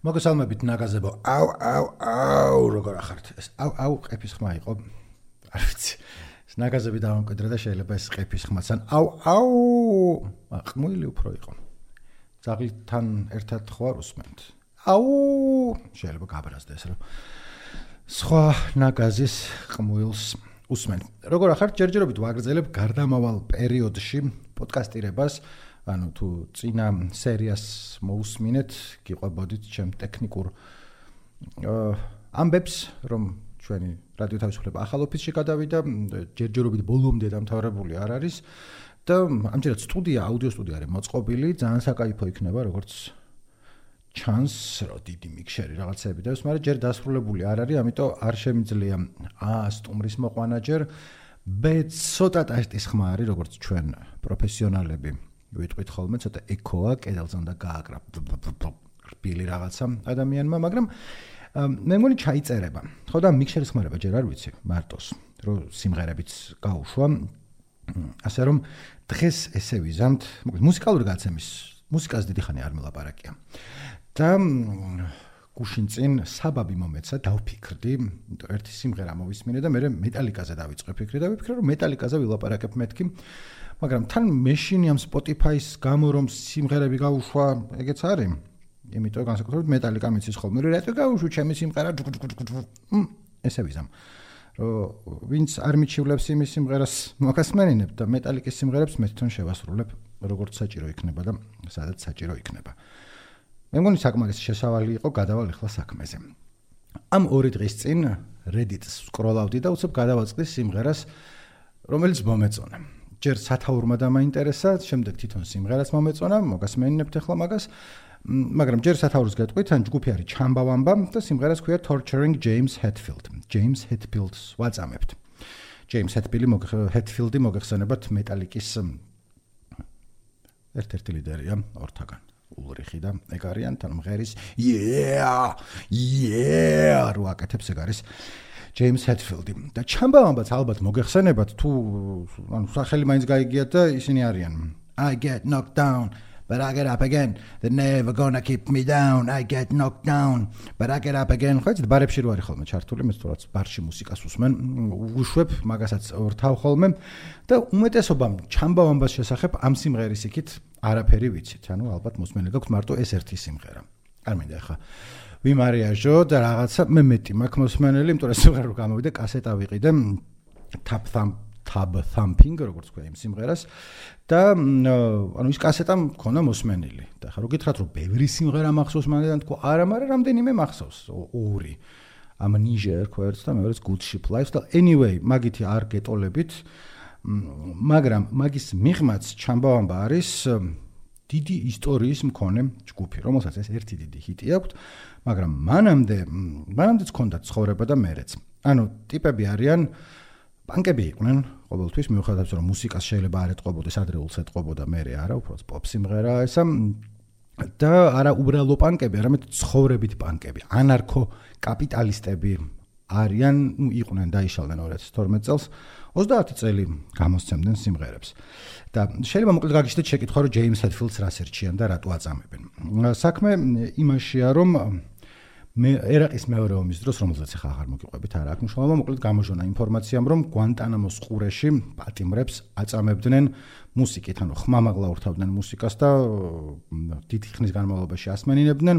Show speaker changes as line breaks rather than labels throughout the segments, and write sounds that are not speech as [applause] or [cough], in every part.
მოგესალმებით ნაგაზებო. აუ აუ აუ როგორ ახართ? ეს აუ აუ ყეფის ხმა იყო. არ ვიცი. ეს ნაგაზები დავამკვიდრა და შეიძლება ეს ყეფის ხმაც ან აუ აუ ხმული უფრო იყო. ძაღლთან ერთად ხო არ უსმენთ. აუ შეიძლება გაბრაზდეს რა. სხვა ნაგაზის ყმუილს უსმენ. როგორ ახართ? ჯერჯერობით ვაგრძელებ გარდამავალ პერიოდში პოდკასტირებას. ანუ თუ წინა სერიას მოусმინეთ, გიყვებოდით ჩემ ტექნიკურ ამბებს, რომ ჩვენი რადიო თავისუფლება ახალ ოფისში გადავიდა, ჯერჯერობით ბოლომდე დამთავრებული არ არის და ამჯერად სტუდია, აუდიო სტუდია არის მოწყობილი, ძალიან საკაიფო იქნება, როგორც ჩანს, რომ დიდი მიქსერი რაღაცები და ეს, მაგრამ ჯერ დასრულებული არ არის, ამიტომ არ შემიძლია ა სტუმრის მოყვანა ჯერ ბ ცოტა ტესტის ხმა არის, როგორც ჩვენ პროფესიონალები ვიტყვით ხოლმე ცოტა ეკოა კედელზე უნდა გააკრა. რბილი რაღაცა ადამიანმა მაგრამ მე მგონი ჩაიწერება. ხო და მიქსერის ხმარება ჯერ არ ვიცი მარტოს რომ სიმღერებიც გაუშვა. ასე რომ დღეს ესე ვიზამთ მუსიკალური გაცემის მუსიკას დიდი ხანი არ მელაპარაკია და გუშინ წინ საბაბი მომეცა დავფიქრდი ერთი სიმღერა მოვისმინე და მე მეტალიკაზე დავიწყე ფიქრი და ვიფიქრე რომ მეტალიკაზე ვილაპარაკებ მეთქი მაგრამ თან მეშინი ამ Spotify-ის გამო რომ სიმღერები გაუშვა, ეგეც არის. იმიტომ განსაკუთრებით მეტალიკა მიცის ხოლმე, რატო გაუშვა ჩემი სიმღერა? ესე ვიზამ. რომ ვინც არ მიჩივლებს იმის სიმღერას მოკასმენინებ და მეტალიკის სიმღერებს მე თვითონ შევასრულებ, როგორც საჭირო იქნება და სადაც საჭირო იქნება. მე მგონი საკმარის შესავალი იყო გადავალ ახლა საქმეზე. ამ ორი დღის წინ Reddit-ს სკროლავდი და უცებ გადავაწყდი სიმღერას, რომელიც მომეწონა. ჯერ სათაურმა დამაინტერესა, შემდეგ თვითონ სიმღერაც მომეწონა, მოგასმენინებთ ახლა მაგას. მაგრამ ჯერ სათაურს გეტყვით, ან ჯგუფი არის ჩამბავამბა და სიმღერას ქვია Torturing James Hetfield. James Hetfield-ს ვაწამებთ. James Hetfield-ი Hetfield-ი მოგეხსენებათ მეტალიკის ერთ-ერთი ლიდერია ორთაგან. ულრიხი და ეგ არიან თან მღერის yeah! Yeah! რო აკეთებს ეგ არის ჯეიმს ჰეტფილდი და ჩამბავამბაც ალბათ მოგეხსენებათ თუ ანუ სახელი მაინც გაიგიათ და ისინი არიან. I get knocked down but I get up again. They never gonna keep me down. I get knocked down. But I get up again. ხო იცით ბარებში რო არის ხოლმე? ჩართული? მე თორაც ბარში მუსიკას უსმენ. უშვებ მაგასაც ორთავ ხოლმე. და უმეტესობამ ჩამბავამბას შესახებ ამ სიმღერის იქით არაფერი ვიცით. ანუ ალბათ მოსმენელი გაქვთ მარტო ეს ერთი სიმღერა. არ მინდა ახლა ვიმარიაჟო და რაღაცა მე მეტი მაქვს მოსმენელი, იმიტომ რომ სიმღერა რო გამოვიდა, კასეტა ვიყიდე. Tap tab thumping როგორც ქვია იმ სიმღერას და ანუ ის კასეტა მქონდა მოსმენელი. და ხა რო გითხრათ რომ ბევრი სიმღერა მახსოვს მანდან თქო, არა, მაგრამ რამდენიმე მახსოვს, ორი. Amnesia quotes და მეორეც Good Ship Lifestyle. Anyway, მაგითი არ გეტოლებით. მაგრამ მაგის მიღმაც ჩამბავამბა არის დიდი ისტორიის მქონე ჯგუფი, რომელსაც ეს ერთი დიდი ჰიტი აქვს. მაგრამ მანამდე მანამდეც ქონდა ცხოვრება და მერეც. ანუ ტიპები არიან ბანკები იყვნენ ყოველთვის მიუხედავად რომ მუსიკას შეიძლება არ ეტყობოდეს ადრეულს ეტყობოდა მერე არა უბრალოდ პოპ სიმღერა ესა და არა უბრალო პანკები არამედ ცხოვრებით პანკები ანარქო კაპიტალისტები არიან ნუ იყვნენ დაიშალდნენ 2012 წელს 30 წელი გამოსცემდნენ სიმღერებს. და შეიძლება მოკლედ გაგიჩნდეთ შეკითხვა რომ ჯეიმს ჰეტფილდს რას ერჩიან და რატო აწამებენ. საქმე იმაშია რომ მე ერაყის მეორე ომის დროს რომელზეც ახლა აღარ მოგიყვებით არა აქ მნიშვნელობა მოკლედ გამოჟონა ინფორმაციამ რომ გვანტანამოს ყურეში პატიმრებს აწამებდნენ მუსიკით ანუ ხმამაღლა ურთავდნენ მუსიკას და დიდი ხნის განმავლობაში ასმენინებდნენ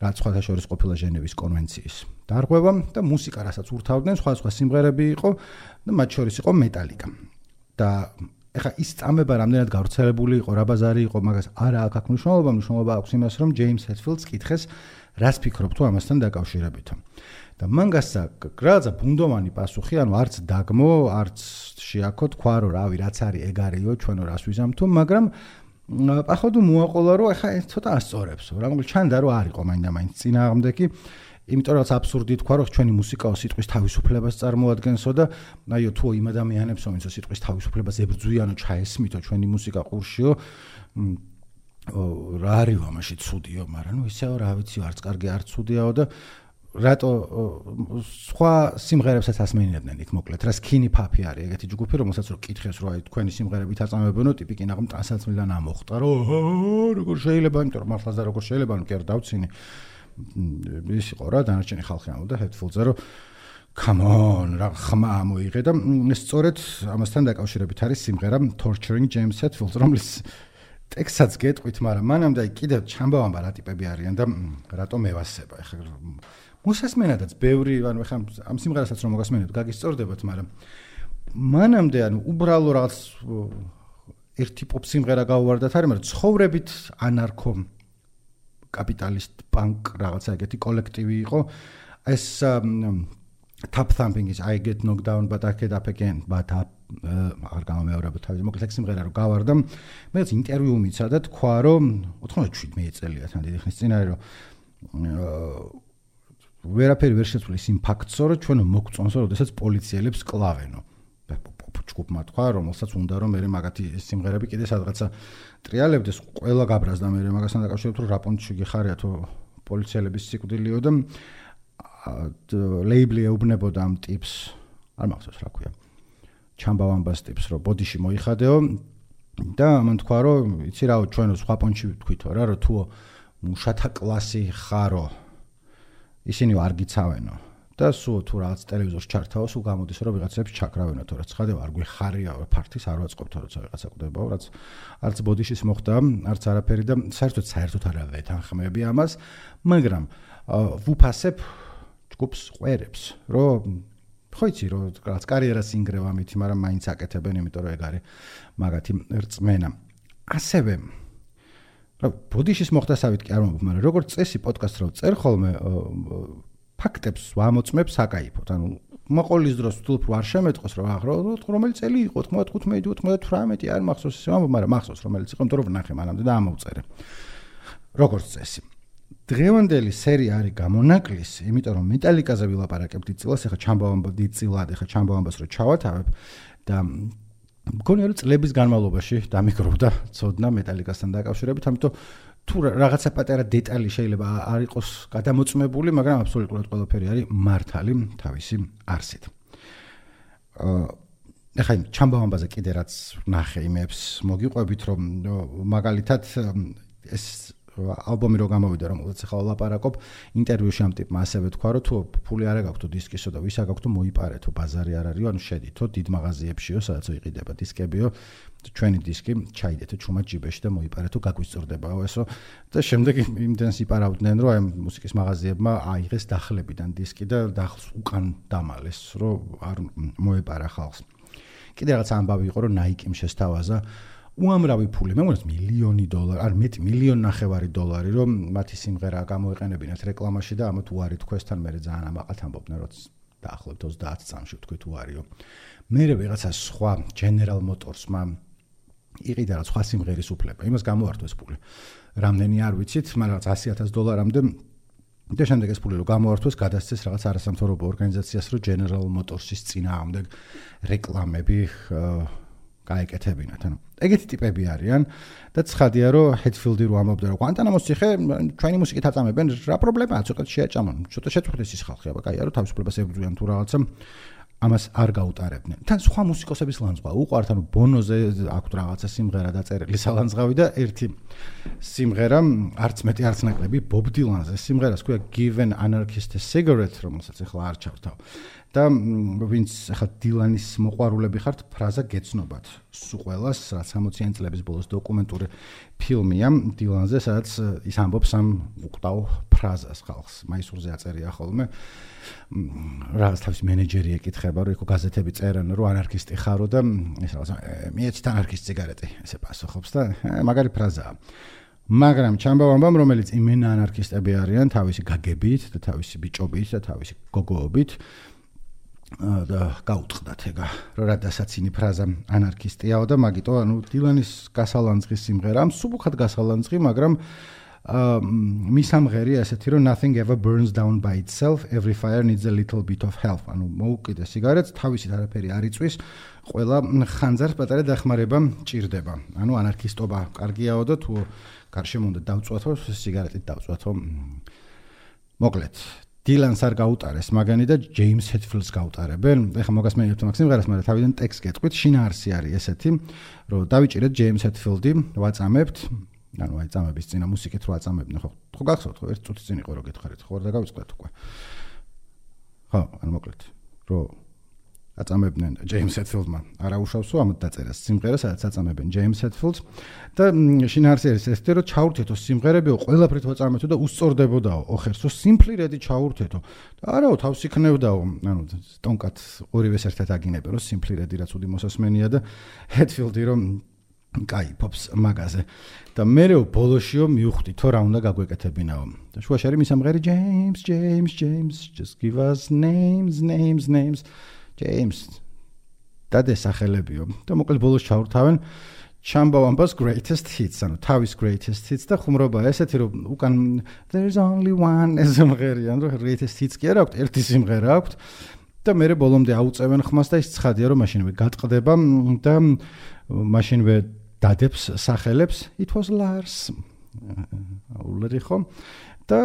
რაც სხვათა შორის ყოფილა ჟენევის კონვენციის დარღვევა და მუსიკა რასაც ურთავდნენ სხვა სხვა სიმღერები იყო და მათ შორის იყო მეტალიკა. და ეხა ის წამება რამდენად გავრცელებული იყო რა ბაზარი იყო მაგას არა აქ აქ მნიშვნელობა მნიშვნელობა აქვს იმას რომ ჯეიმს ჰეტფილდს კითხეს რას ფიქრობ თუ ამასთან დაკავშირებით? და მან გასცა გრაძა ბუნდოვანი პასუხი, ანუ არც დაგმო, არც შეაქო თქვა რომ რავი, რაც არის ეგ არისო, ჩვენო რას ვიზამთო, მაგრამ ახოდუ მოაყოლა რომ ეხა ეს ცოტა ასწორებს, მაგრამ ჩანდა რომ არისო მაინდა-მაინც წინააღმდეგი იმიტომ რომ აბსურდი თქვა რომ ჩვენი მუსიკაო სიტყვის თავისუფლებას წარმოადგენსო და აიო თუ იმ ადამიანებს ომის სიტყვის თავისუფლებას ებრძვიანო ჩაესმითო ჩვენი მუსიკა ყურშიო რა არის ამაში ცუდიო, მაგრამ ნუ ისეო რა ვიცი, არც კარგი, არც ცუდიაო და რატო სხვა სიმღერებსაც ასმენინებდნენ იქ მოკლედ რა სკინი ფაფი არის ეგეთი ჯგუფი რომელსაც რო კითხეს რო აი თქვენი სიმღერებით აწამებენო ტიპი კი ნაღმ ტანსაცმლიდან ამოხტა რო როგორ შეიძლება იმიტომ რომ მართლაც და როგორ შეიძლება ნუ კი არ დავცინი ის იყო რა დანარჩენი ხალხი ამბობდა ჰეტფულზე რომ come on რა ხმა მოიღე და სწორედ ამასთან დაკავშირებით არის სიმღერა torturing james hetfield რომლის ტექსტსაც გეტყვით მაგრამ მანამდე კიდევ ჩამბავამბა რა ტიპები არიან და რატო მევასება ეხლა მოსასმენადაც ბევრი ანუ ეხლა ამ სიმღერასაც რომ მოგასმენებთ გაგისწორდებათ მაგრამ მანამდე ანუ უბრალო რაღაც ერთი პოპ სიმღერა გავუვარდათ არის მაგრამ ცხოვრებით ანარქო კაპიტალისტ პანკ რაღაცა ეგეთი კოლექტივი იყო. ეს tap thumping is i get knocked down but i get up again but up არ გამომეორება თავის მოკლედ სიმღერა რომ გავარდა. მეც ინტერვიუ მიცა და თქვა რომ 97 წელია თან დიდი ხნის წინ არის რომ ვერაფერი ვერ შეცვლის იმ ფაქტსო რომ ჩვენ მოგწონსო როდესაც პოლიციელებს კლავენო. ჯგუფმა თქვა რომელსაც უნდა რომ მე მაგათი სიმღერები კიდე სადღაცა ტრიალებდეს ყველა გაბრაზდა მე მაგასთან დაკავშირებით რომ რა პონჩი გიხარია თუ პოლიციელების სიკვდილიო და ლეიბლი ეუბნებოდა ამ ტიპს. არ მახსოვს რა ქვია ჩამბავამბას ტიპს რომ ბოდიში მოიხადეო და მან თქვა რომ იცი რა ჩვენო სხვა პონჩი თქვითო რა რომ თუ მუშათა კლასი ხარო ისინი არ გიცავენო. და სულ თუ რაღაც ტელევიზორს ჩართაო სულ გამოდის რომ ვიღაცებს ჩაკრავენო თუ რა ცხადე არ გვიხარია ფართის არ ვაწყობთ როცა ვიღაცა კვდებაო რაც არც ბოდიშის მოხდა არც არაფერი და საერთოდ საერთოდ არ ავეთანხმები ამას მაგრამ ვუფასებ ჯგუფს ყვერებს, რომ ხო იცი, რომ რაც კარიერას ინგრევა მითი, მაგრამ მაინც აკეთებენ, იმიტომ რომ ეგ არის მაგათი რწმენა. ასევე რა ბოდიშის მოხდასავით კი არ მომბ, მაგრამ როგორც წესი პოდკასტ რო წერ ხოლმე ფაქტებს ვამოწმებ საკაიფოთ. ანუ მოყოლის დროს თულფ რო არ შემეტყოს რომ აღრო რომელი წელი იყო 95 98 არ მახსოვს ისე მომბ, მაგრამ მახსოვს რომელიც იყო, იმიტომ რომ ვნახე მანამდე და ამოვწერე. როგორც წესი. დღევანდელი სერია არის გამონაკლისი, იმიტომ რომ მეტალიკაზე ვილაპარაკებ დიწილას, ახლა ჩამბავამბა დიწილად, ახლა ჩამბავამბას რო ჩავათავებ და მგონია რომ წლების განმავლობაში დამიკრობდა ცოდნა მეტალიკასთან დაკავშირებით, ამიტომ თუ რაღაცა პატარა დეტალი შეიძლება არ იყოს გადამოწმებული, მაგრამ აბსოლუტურად ყველაფერი არის მართალი თავისი არსით. აა ახლა ჩამბავამბაზე კიდე რაც ნახე იმებს, მოგიყვებით რომ მაგალითად ეს ალბომი რო გამოვიდა რომელსაც ახლა ვლაპარაკობ ინტერვიუში ამ ტიპმა ასევე თქვა რომ თუ ფული არ აქვს თუ დისკისო და ვის აქვს თუ მოიპარეთო ბაზარი არ არისო ანუ შედითო დიდ მაღაზიებშიო სადაც იყიდება დისკებიო ჩვენი დისკი ჩაიდეთო ჩუმად ჯიბეში და მოიპარეთო გაგვისწორდებაო ესო. და შემდეგ იმდენს იპარავდნენ რომ აი მუსიკის მაღაზიებმა აიღეს დახლებიდან დისკი და დახს უკან დამალეს რომ არ მოეპარა ხალხს. კიდე რაღაც ამბავი იყო რომ ნაიკიმ შესთავაზა უამრავი ფული, მე მგონი მილიონი დოლარი, არ მეტი მილიონ ნახევარი დოლარი, რომ მათი სიმღერა გამოიყენებინათ რეკლამაში და ამათ უარი თქვესთან მე ძალიან ამაყად ამბობდნენ, რომ დაახლოებით 30 წამში თქვით უარიო. მე ვიღაცა სხვა General Motors-მა იყიდა რა სხვა სიმღერის უფლება, იმას გამოართვეს ფული. რამდენი არ ვიცით, მაგრამ 100000 დოლარამდე და შემდეგ ეს ფული რო გამოართვეს, გადასცეს რაღაც არასამთავრობო ორგანიზაციას, რომ General Motors-ის წინააღმდეგ რეკლამები გაეკეთებინათ. ანუ ეგეთი ტიპები არიან და ცხადია რომ ჰედფილდი რო ამბობდა რომ კვანტანამოს ციხე ჩვენი მუსიკით აწამებენ რა პრობლემაა ცოტა შეაჭამონ. ცოტა შეწყვეტეს ის ხალხი, აბა კაია რომ თავისუფლებას ებრძვიან თუ რაღაცა ამას არ გაუტარებდნენ. თან სხვა მუსიკოსების ლანძღვა უყართ, ანუ ბონოზე აქვს რაღაცა სიმღერა დაწერილი სალანძღავი და ერთი სიმღერა არც მეტი არც ნაკლები ბობ დილანზე სიმღერას ქვია Given Anarchist a Cigarette, რომელსაც ახლა არ ჩავთავ. და ვინც ახლა დილანის მოყვარულები ხართ, ფრაზა გეცნობათ. სულ ყოველას, რაც 60-იან წლების ბოლოს დოკუმენტური ფილმია დილანზე, სადაც ის ამბობს ამ უყდავ ფრაზას ხალხს. მაისურზე აწერია ხოლმე. რაღაც თავის მენეჯერი ეკითხება, რომ იქო გაზეთები წერენ, რომ ანარქისტი ხარო და ეს რაღაც მიეცით ანარქისტ ციგარეტი, ესე პასუხობს და მაგარი ფრაზაა. მაგრამ ჩამბავამბამ რომელიც იმენა ანარქისტები არიან თავისი გაგებით და თავისი ბიჭობით და თავისი გოგოობით და გაუტყდათ ეგა რომ რადასაც ინი ფრაზა ანარქისტიაო და მაგიტო ანუ დილანის გასალანძღის სიმღერა მსუბუქად გასალანძღი მაგრამ მისამღერი ასეთი რომ nothing ever burns down by itself every fire needs a little bit of help. ანუ მოუკიდე სიგარეტს თავისით არაფერი არ იწვის ყველა ხანძარს პატარა დახმარება ჭირდება. ანუ ანარქისტობა კარგიაო და თუ გარშემო უნდა დავწვათო სიგარეტით დავწვათო მოკლედ დილანს არ გაუტარეს მაგანი და ჯეიმს ჰეტფილდს გაუტარებენ. ეხლა მოგასმენებთ მაქსიმ ღერას, მაგრამ თავიდან ტექსტ გეტყვით, შინაარსი არის ესეთი, რომ დავიჭირეთ ჯეიმს ჰეტფილდი, ვაწამებთ. ანუ აი წამების წინა მუსიკით რო აწამებდნენ ხო ხო გახსოვთ ხო? ერთ წუთი წინ იყო რო გითხარით ხო? და გავიწყდეთ უკვე. ხო ანუ მოკლედ რო აწამებდნენ ჯეიმს ჰეტფილდმა არა უშავსო ამ დაწერას. სიმღერას სადაც აწამებენ ჯეიმს ჰეტფილდს და შინაარსი არის ეს რომ ჩაურთეთო სიმღერებიო ყველაფრით ვაწამეთო და უსწორდებოდაო. ოხერსო სიმფლირედი ჩაურთეთო და არაო თავს იქნებდაო ანუ სტონკად ორივეს ერთად აგინებენ რომ სიმფლირედი რაც უდი მოსასმენია და ჰეტფილდი რომ კაი პოპს მაგაზე. და მეეო ბოლოშიო მივხვდი თორა უნდა გაგვეკეთებინაო? და შუაში არის მისამღერი ჯეიმს ჯეიმს ჯეიმს just give us names names names ჯეიმს დადე სახელებიო. და მოკლედ ბოლოს ჩავრთავენ ჩამბავამბას greatest hits ანუ თავის greatest hits და ხუმრობა ესეთი რომ უკან there's only one ეს სიმღერა ანუ greatest hits კი არა აქვს ერთი სიმღერა აქვს და მე ბოლომდე აუწევენ ხმას და ის ცხადია რომ მაშინვე გატყდება და მაშინვე დადებს სახელებს. It was lars. ხო და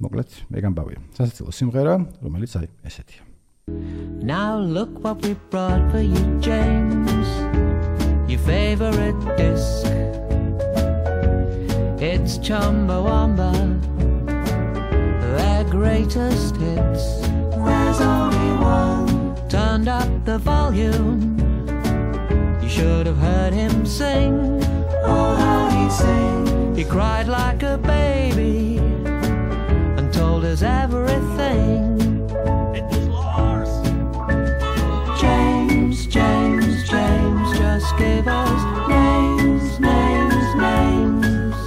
მოკლედ მეგამბავი სასაცილო სიმღერა რომელიც აი ესეთია
Now look what we brought for you, James. Your favorite disc. It's Chumbawamba, their greatest hits. There's only one. Turned up the volume. You should have heard him sing. Oh, how he sings. He cried like a baby and told us everything. Gave us names, names, names.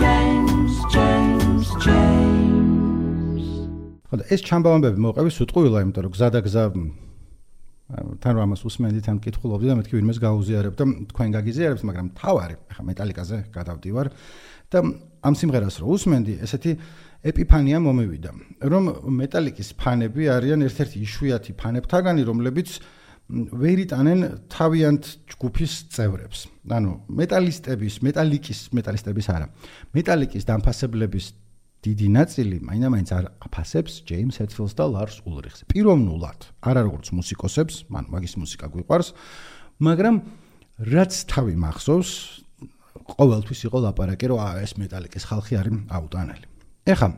James, James, James.
ხოდა ეს ჩამბავამბები მოყევი სუტყუილა, იმიტომ რომ გზა და გზა თან რომ ამას უსმენდით ამ კითხულობდი და მეთქი ვინმეს გაუზიარებ და თქვენ გაგიზიარებთ, მაგრამ თავარი, ახლა მეტალიკაზე გადავდივარ და ამ სიმღერას რო უსმენდი, ესეთი ეპიფანია მომევიდა, რომ მეტალიკის ფანები არიან ერთ-ერთი იშვიათი ფანებთაგანი, რომლებიც ვერ იტანენ თავიანთ ჯგუფის წევრებს. ანუ მეტალისტების, მეტალიკის, მეტალისტების არა. მეტალიკის დამფასებლების დიდი ნაწილი მაინდა-მაინც არ აფასებს ჯეიმს ჰეტფილდს და ლარს ულრიხს. პიროვნულად, არა როგორც მუსიკოსებს, მან მაგის მუსიკა გვიყვარს, მაგრამ რაც თავი მახსოვს, ყოველთვის იყო ლაპარაკი, რომ აა ეს მეტალიკის ხალხი არის აუტანელი. ეხლა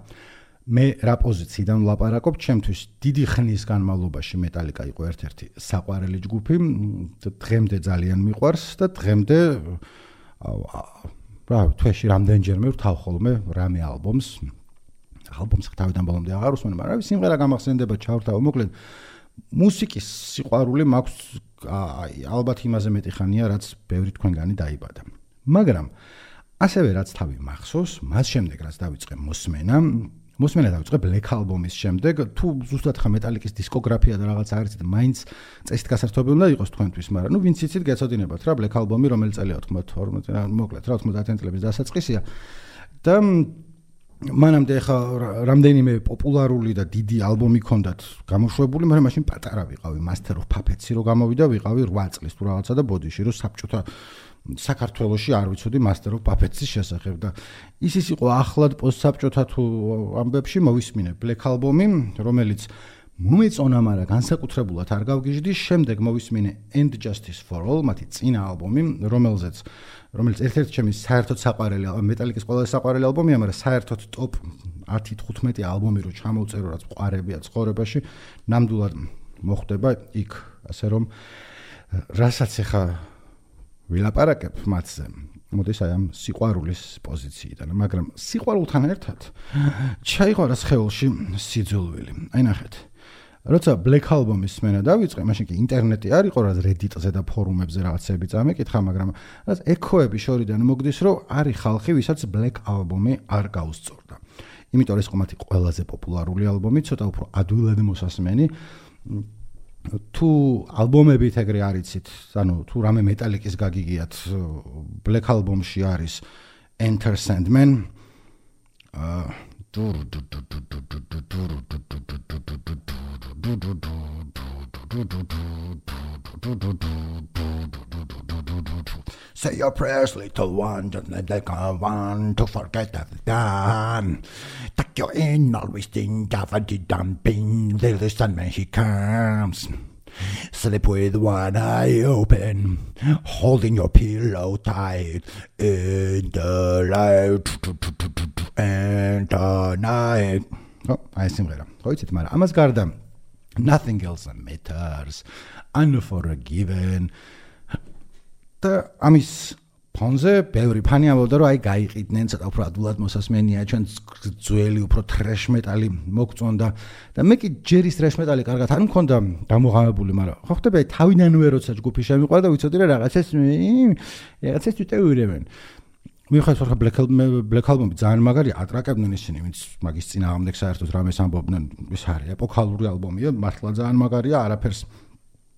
მე რა პოზიციიდან ვლაპარაკობ, ჩემთვის დიდი ხნის განმავლობაში მეტალიკა იყო ერთ-ერთი საყვარელი ჯგუფი, დღემდე ძალიან მიყვარს და დღემდე რა თვეში რამდენჯერმე ვთავ ხოლმე რამე ალბომს. ალბომს თავიდან ბოლომდე აღარ უსმენ, მაგრამ რავი სიმღერა გამახსენდება ჩავრთავ, მოკლედ მუსიკის სიყვარული მაქვს აი ალბათ იმაზე მეტი ხანია, რაც ბევრი თქვენგანი დაიბადა. მაგრამ ასევე რაც თავი მახსოვს, მას შემდეგ რაც დავიწყე მოსმენა, მოსმენა დავიწყე Black Album-ის შემდეგ, თუ ზუსტად ხა მეტალიკის დისკოგრაფია და რაღაც არის და მაინც წესით გასართობი უნდა იყოს თქვენთვის, მაგრამ ნუ ვინც იცით გეცოდინებათ რა Black Album-ი რომელი წელია 92 რა მოკლედ რა 90-იან წლების დასაწყისია. და მანამდე ხა რამდენიმე პოპულარული და დიდი ალბომი ქონდათ გამოშვებული, მაგრამ მაშინ პატარა ვიყავი. Master of Puppets-ი რო გამოვიდა, ვიყავი 8 წლის თუ რაღაცა და ბოდიში რო საბჭოთა საქართველოსი არ ვიცოდი Master of Puppets-ის შესახებ და ის ის იყო ახლად პოსტსაბჭოთა თუ ამბებში მოვისმინე Black Album-ი, რომელიც მომეწონა, მაგრამ განსაკუთრებულად არ გავგიჟდი, შემდეგ მოვისმინე End Justice for All, მათი წინა ალბომი, რომელზეც რომელიც ერთ-ერთი ჩემი საერთოდ საყვარელი მეტალიკის ყველაზე საყვარელი ალბომია, მაგრამ საერთოდ top 10-15 ალბომი რო ჩამოვწერო, რაც ყარებია ცხოვრებაში, ნამდვილად მოხდება იქ, ასე რომ რასაც ახლა ვილაპარაკებ მათზე. მოდი აი ამ სიყვარულის პოზიციიდან, მაგრამ სიყვარულთან ერთად ჩაიყარა სხეულში სიძულვილი. აი ნახეთ. როცა Black Album-ის მენა დავიწყე, მაშინ კი ინტერნეტი არ იყო, რაც Reddit-ზე და ფორუმებზე რაღაცები წამეკითხა, მაგრამ რაც ეკოები შორიდან მოგდის, რომ არის ხალხი, ვისაც Black Album-ი არ გაუსწორდა. იმიტომ ეს ყომათი ყველაზე პოპულარული ალბომი, ცოტა უფრო ადვილად მოსასმენი. თუ ალბომებით ეგრე არიცით, ანუ თუ რამე მეტალიკის გაგიგიათ Black Album-ში არის Enter Sandman აა Say your prayers, little one, just let the one to forget I've done. Tuck you in, always think of a dumping, the listen when he comes. Sleep with one eye open, holding your pillow tight in the light and the night. Oh, I simrera. Hojcit már, amaz gardam. Nothing else matters. Unforgiven. და ამის ფონზე ბევრი ფანი ამბობდა რომ აი გაიყიდნენ ცოტა უფრო ადულად მოსასმენია ჩვენ ძველი უფრო ტრეშ მეტალი მოგწონდა და მე კი ჯერის ტრეშ მეტალი კარგად არ მქონდა დამოღამებული მაგრამ ხო ხდება აი თავიდანვე როცა ჯგუფი შემიყვარა და ვიცოდი რა რაღაცას რაღაცას თვითეურებენ მიხედავთ რა ბლეკ ბლეკ ალბომი ძალიან მაგარი ატრაკებდნენ ისინი ვინც მაგის წინააღმდეგ საერთოდ რამეს ამბობდნენ ეს არის ეპოქალური ალბომია მართლა ძალიან მაგარია არაფერს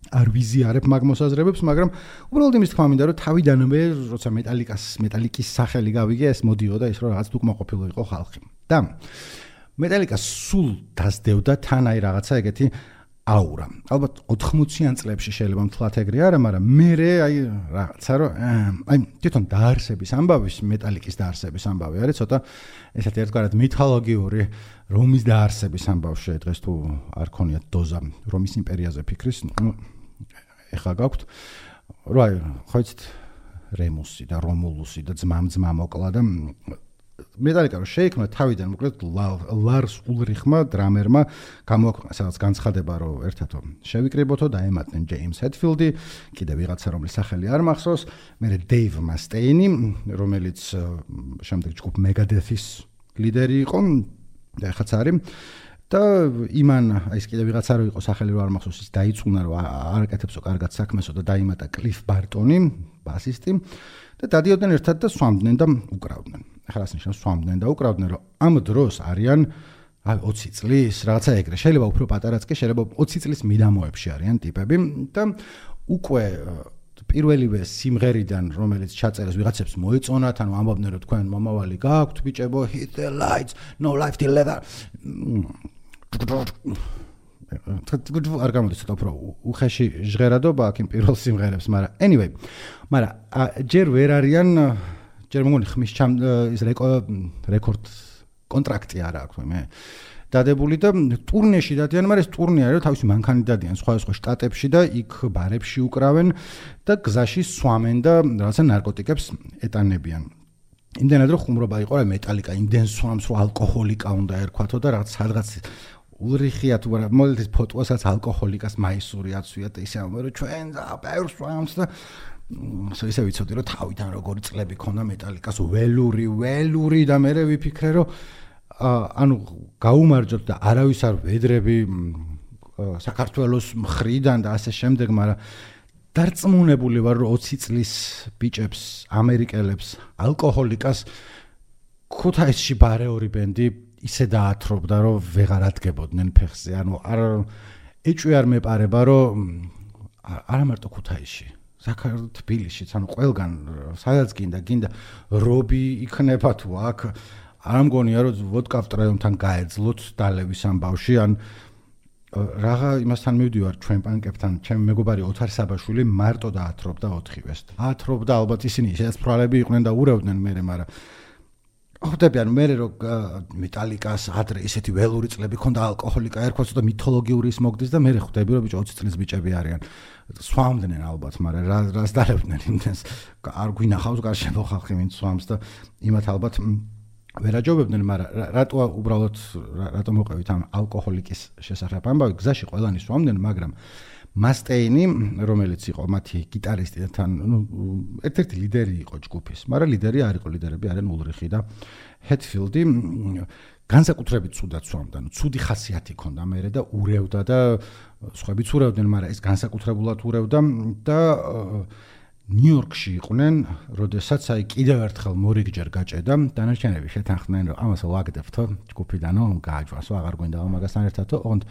არ ვიზიარებ მაგ მოსაზრებებს, მაგრამ უბრალოდ იმის თქმა მინდა, რომ თავიდანვე, როცა მეტალიკას, მეტალიკის სახელი გავიგე, ეს მოდიოდა ის, რომ რაღაც უკმაყოფილო იყო ხალხი. და მეტალიკას სულ დასდევდა თან აი რაღაცა ეგეთი აურა. ალბათ 80-იან წლებში შეიძლება მთლად ეგრე არა, მაგრამ მე აი რაღაცა რომ აი თვითონ დაარსების ამბავის მეტალიკის დაარსების ამბავი არის ცოტა ესეთი ერთგვარად მითოლოგიური რომის დაარსების ამბავში დღეს თუ არ ქონიათ დოზა რომის იმპერიაზე ფიქრის, ну ეხა გაქვთ რა ხო იცით რემუსი და რომულუსი და ძმამ ძმა მოკლა და მეტალიკა რომ შეიქმნა თავიდან მოკლედ ლარს ულრიხმა დრამერმა გამოაქვეყნა სადაც განცხადება რომ ერთადო შევიკრიბოთო და ემატნენ ჯეიმს ჰედფილდი კიდე ვიღაცა რომლის სახელი არ მახსოვს. მე დეივ მასტეინი რომელიც შემდეგ ჯგუფ მეგადეთის ლიდერი იყო და ახაც არის. და იმან ის კიდე ვიღაცა რო იყო სახელი რო არ მახსოვს ის დაიწუნა რომ არ აკეთებსო კარგად საქმესო და დაიმატა კლიფ ბარტონი ბასისტი და დადიოდნენ ერთად და სვამდნენ და უკრავდნენ. ახლა ასე ნიშნავს სვამდნენ და უკრავდნენ რომ ამ დროს არიან აი 20 წლის რაღაცა ეგრე შეიძლება უფრო პატარაც კი შეიძლება 20 წლის მიდამოებში არიან ტიპები და უკვე პირველივე სიმღერიდან რომელიც ჩაწერეს ვიღაცებს მოეწონათ ანუ ამბობდნენ რომ თქვენ მომავალი გაქვთ ბიჭებო hit the lights no life till leather არ გამოდის ცოტა უფრო უხეში ჟღერადობა აქ იმ პირველ სიმღერებს, მაგრამ anyway, მაგრამ ჯერ ვერ არიან ჯერ მოგონი ხმის ჩამ ის რეკორდ კონტრაქტი არა აქვს მე დადებული და ტურნეში დადიან, მაგრამ ეს ტურნე არის თავისი მანქანი დადიან სხვა სხვა შტატებში და იქ ბარებში უკრავენ და გზაში სვამენ და რაღაცა ნარკოტიკებს ეტანებიან. იმდენად რომ ხუმრობა იყო რა მეტალიკა იმდენ სვამს რომ ალკოჰოლიკა უნდა ერქვათო და რაღაც სადღაც ულრიხია თუ არა? მოდელს ფოტოასაც ალკოჰოლიკას მაისური აცვია და ისე ამბობ რომ ჩვენ და პერს ვამს და სო ისე ვიცოდი რომ თავიდან როგორი წლები ქონდა მეტალიკას ველური ველური და მე ვიფიქრე რომ ანუ გაუმარჯოთ და არავის არ ვედრები საქართველოს მხრიდან და ასე შემდეგ მაგრამ დარწმუნებული ვარ რომ 20 წლის ბიჭებს ამერიკელებს ალკოჰოლიკას ქუთაისში ბარეორი ბენდი ისე დაათრობდა რომ ვეღარ ადგებოდნენ ფეხზე. ანუ არ ეჭვი არ მეპარება რომ არა მარტო ქუთაისში საქართველოს თბილისშიც ანუ ყველგან სადაც გინდა გინდა რობი იქნება თუ აქ არ მგონია რომ ვოდკა ვტრეონთან გაეძლოთ დალევის ამბავში ან რაღა იმასთან მივდივარ ჩვენ პანკებთან. ჩემ მეგობარი ოთარ საბაშვილი მარტო დაათრობდა ოთხივეს. დაათრობდა ალბათ ისინი შეიძლება ფრალები იყვნენ და ურევდნენ მე მაგრამ ხვდები ანუ მე რო მეტალიკას ადრე ისეთი ველური წლები ქონდა ალკოჰოლიკა ერქვა ცოტა მითოლოგიური ის მოგდის და მე ხვდები რომ ბიჭო 20 წლის ბიჭები არიან. სვამდნენ ალბათ მაგრამ რა რას დალებდნენ იმდენს? არ გვინახავს გარშემო ხალხი ვინც სვამს და იმათ ალბათ ვერაჯობებდნენ მაგრამ რატო უბრალოდ რატო მოყევით ამ ალკოჰოლიკის შესახებ? ამბავი გზაში ყველანი სვამდნენ მაგრამ მასტეინი, რომელიც იყო მათი გიტარისტი თან, ну, ერთ-ერთი ლიდერი იყო ჯგუფის, მაგრამ ლიდერი არ იყო, ლიდერები არიან ულრიხი და ჰედფილდი. განსაკუთრებით ცუდად სვამდა, ну, ცუდი ხასიათი ჰქონდა მერე და ურევდა და სხვაებიც ურევდნენ, მაგრამ ეს განსაკუთრებულად ურევდა და ნიუ-იორკში იყვნენ, როდესაც აი კიდევ ერთხელ მორიგჯერ გაჭედა, დანარჩენები შეთანხმდნენ, რომ ამას ვაგდებთო ჯგუფიდანო, გააჯვასო, აღარ გვინდა ამაგასთან ერთადო, ოღონდ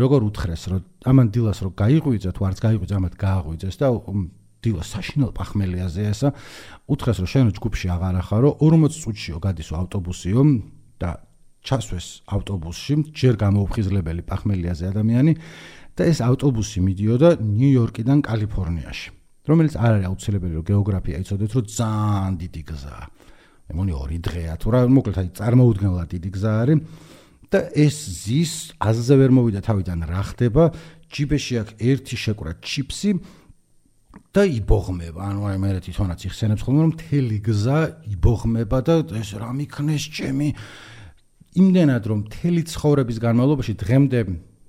როგორ უთხრეს რომ ამან დილას რომ გაიღვიძე თუ არც გაიღვიძე ამათ გააღვიძეს და დილას საშინელ პახმელიაზე ესა უთხრეს რომ შენ ჯგუფში აღარ ახარო 40 წუთშიო გადისო ავტობუსიო და ჩასვეს ავტობუსში ჯერ გამოუფხიზლებელი პახმელიაზე ადამიანი და ეს ავტობუსი მიდიოდა ნიუ-იორკიდან კალიფორნიაში. რომელიც არ არის აუცილებელი რომ გეოგრაფია იცოდეთ რომ ძალიან დიდი გზაა. მე მგონი ორი დღეა თუ რა მოკლედ აი წარმოუდგენლად დიდი გზა არის და ეს ზის აზზე ვერ მოვიდა თავიდან რა ხდება. ჯიბეში აქ ერთი შეკვრა ჩიპსი და იბოღმება. ანუ აი მე თვითონაც იხსენებს ხოლმე რომ მთელი გზა იბოღმება და ეს რა მიქნეს ჩემი. იმდენად რომ მთელი ცხოვრების განმავლობაში დღემდე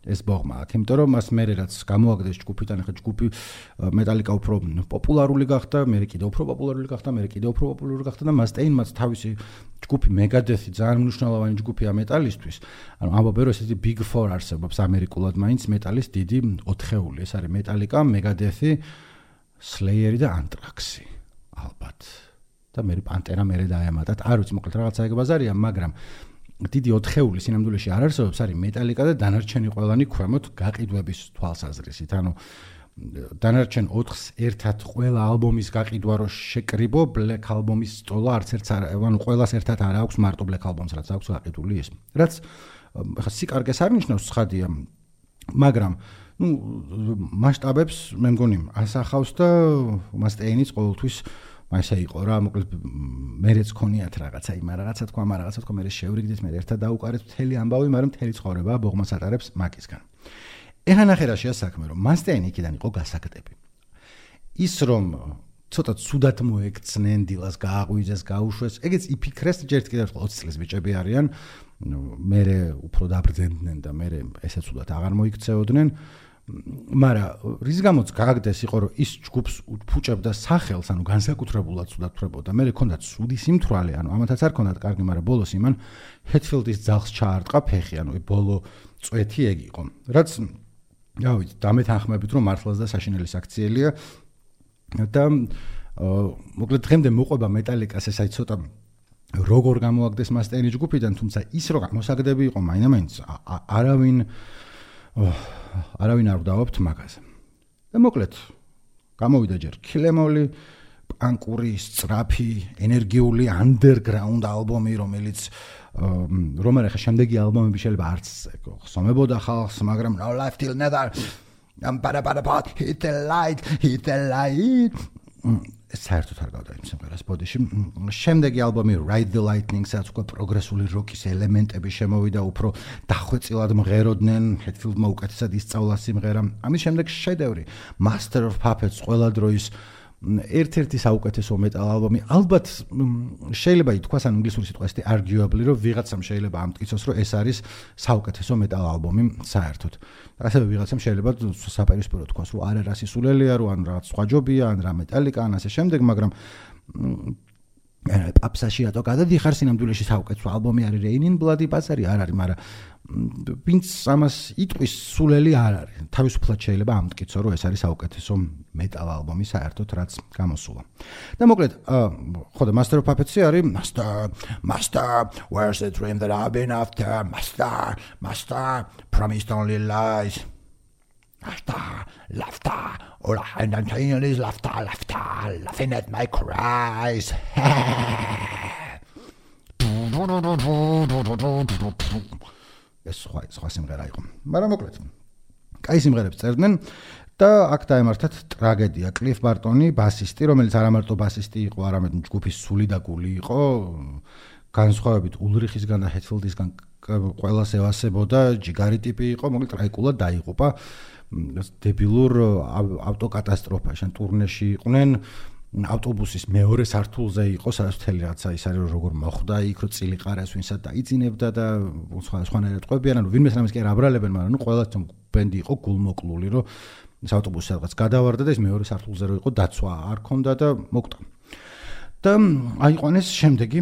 ეს ბოღმა აქ, იმიტომ რომ მას მე რაც გამოაგდეს ჯგუფიდან, ახლა ჯგუფი მეტალიკა უფრო პოპულარული გახდა, მე კიდევ უფრო პოპულარული გახდა, მე კიდევ უფრო პოპულარული გახდა და მასტეინმაც თავისი ჯგუფი მეგადეთი ძალიან მნიშვნელოვანი ჯგუფია მეტალისტვის. ანუ ამბობენ რომ ესეთი big four არსებობს ამერიკულად მაინც მეტალის დიდი ოთხეული. ეს არის მეტალიკა, მეგადეთი, slayer და anthrax-ი. ალბათ. და მე პანტერა მე დაემატათ. არ ვიცი მოკლედ რაღაცა ეგ ბაზარია, მაგრამ დიდი ოთხეული სინამდვილეში არ არსებობს, არის მეტალიკა და დანარჩენი ყველანი ქვემოთ გაყიდვების თვალსაზრისით. ანუ დანარჩენ 4-ს ერთად ყველა ალბომის გაყიდვა რო შეკრიბო, Black Album-ის სტოლა არც ერთს არ, ანუ ყველას ერთად არ აქვს მარტო Black Album-ს, რაც აქვს გაყიდული ის. რაც ხა სიკარგეს არ ნიშნავს, ხადია, მაგრამ ну მასშტაბებს მე მგონი ასახავს და მასტეინის ყოველთვის მასე იყო რა მოკლედ მერეც ქონიათ რაღაცა იმა რაღაცა თქვა მაგრამ რაღაცა თქვა მე შევრიგდით მე ერთად დაუყარეთ მთელი ამბავი მაგრამ მთელი ცხოვრება ბოღმას ატარებს მაკისგან. ეხა ნახე რა შეასაქმე რომ მასტეინი იქიდან იყო გასაკეთები ის რომ ცოტა ცუდად მოეკცნენ დილას გააღვიძეს გაუშვეს ეგეც იფიქრეს ჯერ კიდევ 20 წლის ბიჭები არიან მე უფრო დაბრძენდნენ და მე ესე ცუდად აღარ მოიქცეოდნენ მაგრამ რის გამოც გააგდეს იყო რომ ის ჯგუფს ფუჭებდა სახელს ანუ განსაკუთრებულად სუდათრებოდა მე მქონდა სუდი სიმთვრალე ანუ ამათაც არ ქონდათ კარგი მაგრამ ბოლოს იმან ჰეთფილდის ძაღს ჩაარტყა ფეხი ანუ ბოლო წვეთი ეგ იყო. რაც რავი დამეთანხმებით რომ მართლაც და საშინელი საქციელია და მოკლედ დღემდე მოყვება მეტალიკას ეს აი ცოტა როგორ გამოაგდეს მასტერი ჯგუფიდან თუმცა ის რო გამოსაგდები იყო მაინამაინც არავინ არავინ არ ვდავობთ მაგაზე. და მოკლედ გამოვიდა ჯერ ქილემოლი პანკური, სწრაფი, ენერგიული underground ალბომი, რომელიც რომერ ახლა შემდეგი ალბომები შეიძლება არც ხსომებოდა ხალხს, მაგრამ no life till never. I'm para para para hit the light, hit the light. საერთოდ არ გავდა იმ სიმღერას ბოდიში. შემდეგი ალბომი Ride the Lightning, სადაც უკვე პროგრესული როკის ელემენტები შემოვიდა, უფრო დახვეწილად მღეროდნენ, Hetfield-მა უკეთესად ისწავლა სიმღერა. ამის შემდეგ შედევრი Master of Puppets ყველა დროის ერთ-ერთი საუკეთესო მეტალ ალბომი. ალბათ შეიძლება ითქვას ან ინგლისური სიტყვა ესეთი arguably, რომ ვიღაცამ შეიძლება ამტკიცოს, რომ ეს არის საუკეთესო მეტალ ალბომი საერთოდ. ასევე ვიღაცამ შეიძლება საპერისპირო თქვას, რომ არა რა სისულელია, რომ ან რაღაც სხვა ჯობია, ან რა მეტალიკა, ან ასე შემდეგ, მაგრამ აპსაში ატო გადადიხარ სინამდვილეში საუკეთესო ალბომი არის Rain in Blood ბაზარი არ არის, მაგრამ ვინც ამას იტყვის სულელი არ არის. თავისუფლად შეიძლება ამტკიცო, რომ ეს არის საუკეთესო მეტალ ალბომი საერთოდ რაც გამოსულა. და მოკლედ, ხო და Master of Puppets არის Master, Master, where's the dream that I've been after? Master, Master, promised only lies. Laughter, laughter, all I can hear is laughter, laughter, laughing at my cries. ეს სხვა სხვა სიმღერა იყო. მაგრამ მოკლედ. კაი სიმღერებს წერდნენ და აქ დაემართათ ტრაგედია. კლიფ ბარტონი, ბასისტი, რომელიც არა მარტო ბასისტი იყო, არამედ ჯგუფის სული და გული იყო, განსხვავებით ულრიხისგან და ჰეთფილდისგან ყველას ევასებოდა, ჯიგარი ტიპი იყო, მოკლედ ტრაიკულად დაიღუპა. დებილურ ავტოკატასტროფაში, ან ტურნეში იყვნენ. ავტობუსის მეორე სართულზე იყო სადაც მთელი რაცა ის არის როგორ მოხდა იქ რო წილიყარეს ვინსაც დაიძინებდა და სხვა სხვანაირად ყვებიან. ანუ ვინმეს რამეს კი არ აბრალებენ მაგრამ ნუ ყველა თვითონ ბენდი იყო გულმოკლული რომ ეს ავტობუსი სადღაც გადავარდა და ეს მეორე სართულზე რო იყო დაცვა არ ქონდა და მოკვდა. და აიყვანეს შემდეგი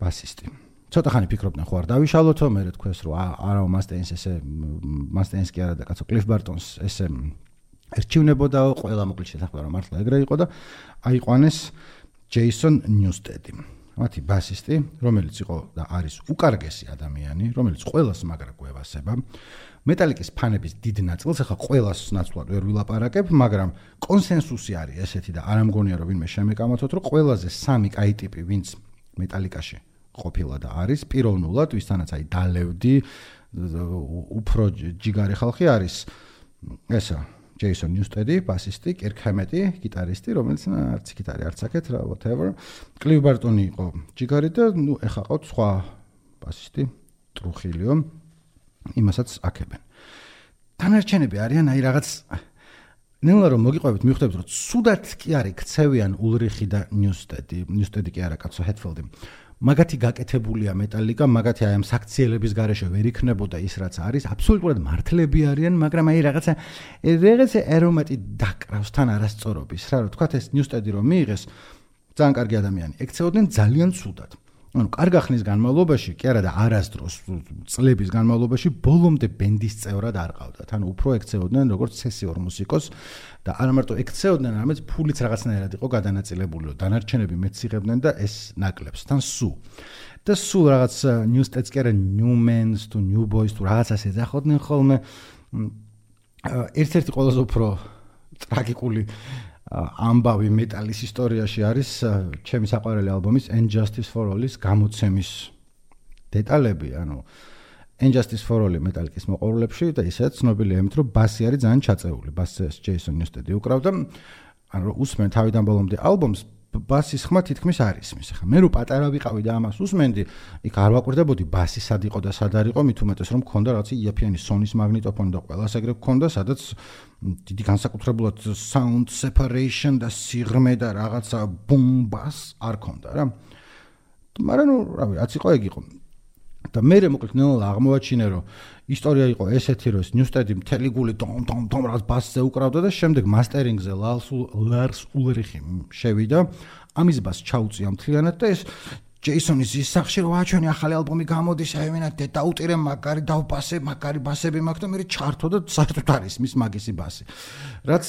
ბასისტი ცოტა ხანი ფიქრობდნენ ხო არ დავიშალოთო მე რა თქვეს რომ არა მასტენს ესე მასტენს კი არა და კაცო კლიფ ბარტონს ესე ერჩივნებოდა ყველა მოკლედ შესაძლოა რომ მართლა ეგრე იყო და აიყვანეს ჯეისონ ნიუსტედი. მათი ბასისტი, რომელიც იყო და არის უკარგესი ადამიანი, რომელიც ყველას მაგრა გვევასება. მეტალიკის ფანების დიდ ნაწილს ახლა ყველას ნაცვლად ვერ ვილაპარაკებ, მაგრამ კონსენსუსი არის ესეთი და არ ამგონია რომ ვინმე შემეკამათოთ, რომ ყველაზე სამი კაი ტიპი, ვინც მეტალიკაში ყოფილა და არის პიროვნულად, ვისთანაც აი დალევდი, უფრო ჯიგარი ხალხი არის ესა ჯეისონ ნიუსტედი, ბასისტი, კირკ ჰემეტი, გიტარისტი, რომელიც არც გიტარი არც აკეთ რა whatever. კლივ ბარტონი იყო ჯიგარი და ნუ ეხა ყავთ სხვა ბასისტი, ტრუხილიო. იმასაც აქებენ. დანარჩენები არიან აი რაღაც ნელა რომ მოგიყვებით მიხვდებით რომ სუდად კი არის ქცევიან ულრიხი და ნიუსტედი ნიუსტედი კი არა კაცო ჰეტფილდი მაგათი გაკეთებულია მეტალიკა მაგათი აი ამ საქციელების garaშე ვერ იქნებოდა ის რაც არის. აბსოლუტურად მართლები არიან მაგრამ აი რაღაცა რაღაცა ერომატი დაკრავს თან არასწორობის. რა რა თქვა ეს ნიუსტედი რომ მიიღეს ძალიან კარგი ადამიანი. ექცეოდნენ ძალიან ცუდად ანუ კარგა ხნის განმავლობაში, კი არა და არასდროს წლების განმავლობაში ბოლომდე ბენდის წევრად არ ყავდათ. ანუ უფრო ექცეოდნენ როგორც სესიურ მუსიკოს და არა მარტო ექცეოდნენ, არამედ ფულიც რაღაცნაირად იყო გადანაწილებული, დანარჩენები მეც იღებდნენ და ეს ნაკლებს თან სუ. და სუ რაღაც states კი არა to new boys თუ რაღაცას ეძახოდნენ ხოლმე. ერთ-ერთი ყველაზე უფრო ტრაგიკული ამბავი მეტალის ისტორიაში არის ჩემი საყვარელი ალბომის Injustice for All-ის გამოცემის დეტალები, ანუ Injustice for All მეტალიკის მოყოლებში და ისეც ცნობილია იმით, რომ ბასი არის ძალიან ჩაწეული, ბასის Jason Newsted-ი უკრავდა. ანუ უსმენ თავიდან ბოლომდე ალბომს ბასის ხმა თითქმის არ ისმის. ახლა მე რო პატარა ვიყავი და ამას უსმენდი, იქ არ ვაკვირდებოდი ბასი სად იყო და სად არისო, მით უმეტეს რომ მქონდა რაღაც იაფიანი სონის მაგნიტოფონი და ყველას ეგრე მქონდა, სადაც დიდი განსაკუთრებულად sound separation და სიღრმე და რაღაცა ბუმბას არ ქონდა რა. მაგრამ ნუ რავი, რაც იყო ეგ იყო. და მე მოკლედ ნელა აღმოაჩინე რომ ისტორია იყო ესეთი რომ ნიუსტედი მთელი გული დომ დომ დომ რაღაც ბასზე უკრავდა და შემდეგ მასტერინგზე ლარს ლარს ულრიხი შევიდა ამის ბას ჩაუწია მთლიანად და ეს ჯეისონის ის სახში რომ აჩვენი ახალი ალბომი გამოდის აიმენა დაუტირე მაგარი დავბასე მაგარი ბასები მაქვს და მე ჩართო და საერთოდ არის მის მაგისი ბასი. რაც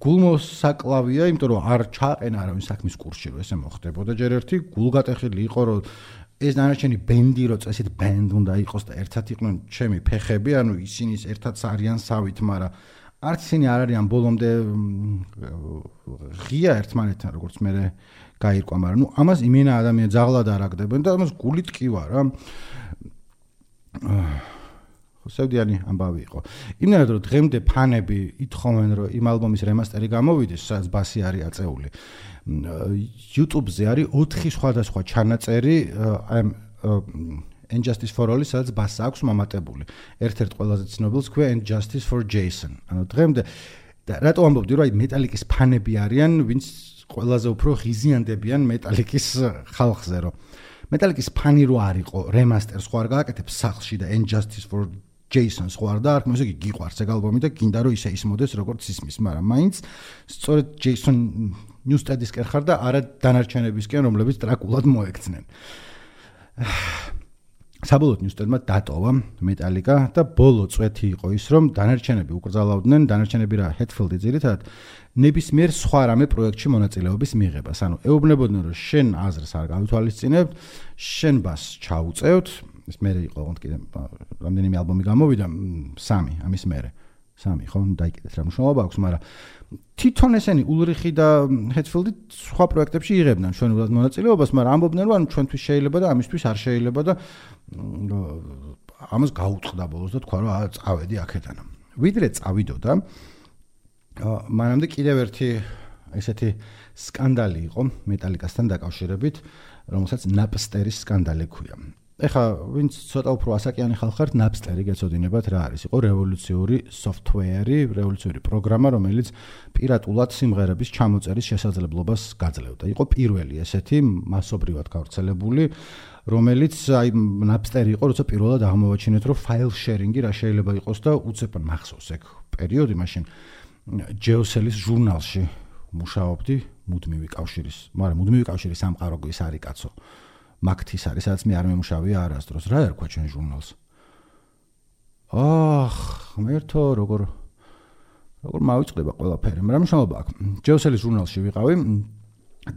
გულმოსაკლავია იმიტომ რომ არ ჩააყენა არავინ საქმის კურსში რომ ესე მოხდებოდა ჯერ ერთი გულგატეხილი იყო რომ ეს დანარჩენი ბენდი რო წესით ბენდ უნდა იყოს და ერთად იყვნენ ჩემი ფეხები, ანუ ისინი ერთად არიან სავით, მაგრამ არც ისინი არ არიან ბოლომდე ღია ერთმანეთთან, როგორც მე გაირკვა, მაგრამ ნუ ამას იმენა ადამიანი ზაღლად არ აგდებენ და ამას გულით კი ვარ რა. [sighs] ხოსევდიანი ამბავი იყო. იმენა რომ დღემდე ფანები ითხოვენ რომ იმ ალბომის რემასტერი გამოვიდეს, სადაც ბასი არის აწეული. YouTube-ზე არის 4 სხვადასხვა ჩანაწერი აი Injustice for All-ის სადაც ბას აქვს მომატებული. ერთ-ერთ ყველაზე ცნობილს ქვია Injustice for Jason. ანუ დღემდე რატო ამბობდი რომ აი მეტალიკის ფანები არიან, ვინც ყველაზე უფრო ღიზიანდებიან მეტალიკის ხალხზე, რომ მეტალიკის ფანი რო არისო, რემასტერს ხო არ გააკეთებს სახლში და Injustice for Jason-ს ხო არ დაარქმევს, ესე იგი გიყვარს ეგ ალბომი და გინდა რომ ისე ისმოდეს როგორც ისმის, მაგრამ მაინც სწორედ Jason ნიუსტედისკენ ხარ და არა დანარჩენებისკენ, რომლებიც ტრაკულად მოექცნენ. საბოლოოდ ნიუსტედმა დატოვა მეტალიკა და ბოლო წვეთი იყო ის, რომ დანარჩენები უკრძალავდნენ, დანარჩენები რა ჰეტფილდი ძირითადად ნებისმიერ სხვა რამე პროექტში მონაწილეობის მიღებას. ანუ ეუბნებოდნენ, რომ შენ აზრს არ გავითვალისწინებთ, შენ ბას ჩაუწევთ, ეს მე იყო ოღონდ კიდე რამდენიმე ალბომი გამოვიდა, სამი, ამის მერე. სამი, ხო, დაიკიდეთ რა მნიშვნელობა აქვს, მაგრამ თვითონ ესენი ულრიხი და ჰეტფილდი სხვა პროექტებში იღებდნენ ჩვენურად მონაწილეობას, მაგრამ ამბობდნენ რომ ჩვენთვის შეიძლება და ამისთვის არ შეიძლება და ამას გაუწყდა ბოლოს და თქვა რომ აა წავედი აქედან. ვიდრე წავიდოდა მანამდე კიდევ ერთი ესეთი სკანდალი იყო მეტალიკასთან დაკავშირებით, რომელსაც ნაპსტერის სკანდალი ქვია. ეხა ვინც ცოტა უფრო ასაკიანი ხალხართ ნაპსტერი გეცოდინებათ რა არის? იყო რევოლუციური სოფტვეერი რევოლუციური პროგრამა რომელიც პირატულად სიმღერების ჩამოწერის შესაძლებლობას გაძლევდა. იყო პირველი ესეთი მასობრივად გავრცელებული რომელიც აი ნაპსტერი იყო როცა პირველად აღმოვაჩინეთ რომ ფაილ შერინგი რა შეიძლება იყოს და უცებ მახსოვს ეგ პერიოდი. მაშინ ჯეოსელის ჟურნალში მუშაობდი მუდმივი კავშირის მაგრამ მუდმივი კავშირის სამყარო ის არის კაცო მაგთის არის, სადაც მე არ მემუშავია არასდროს. რა ერქვა ჩვენ ჟურნალს? აх, მერთო როგორ როგორ მავიწყდება ყველაფერი. მაგრამ შეხება აქ. ჯეოსელის ჟურნალში ვიყავი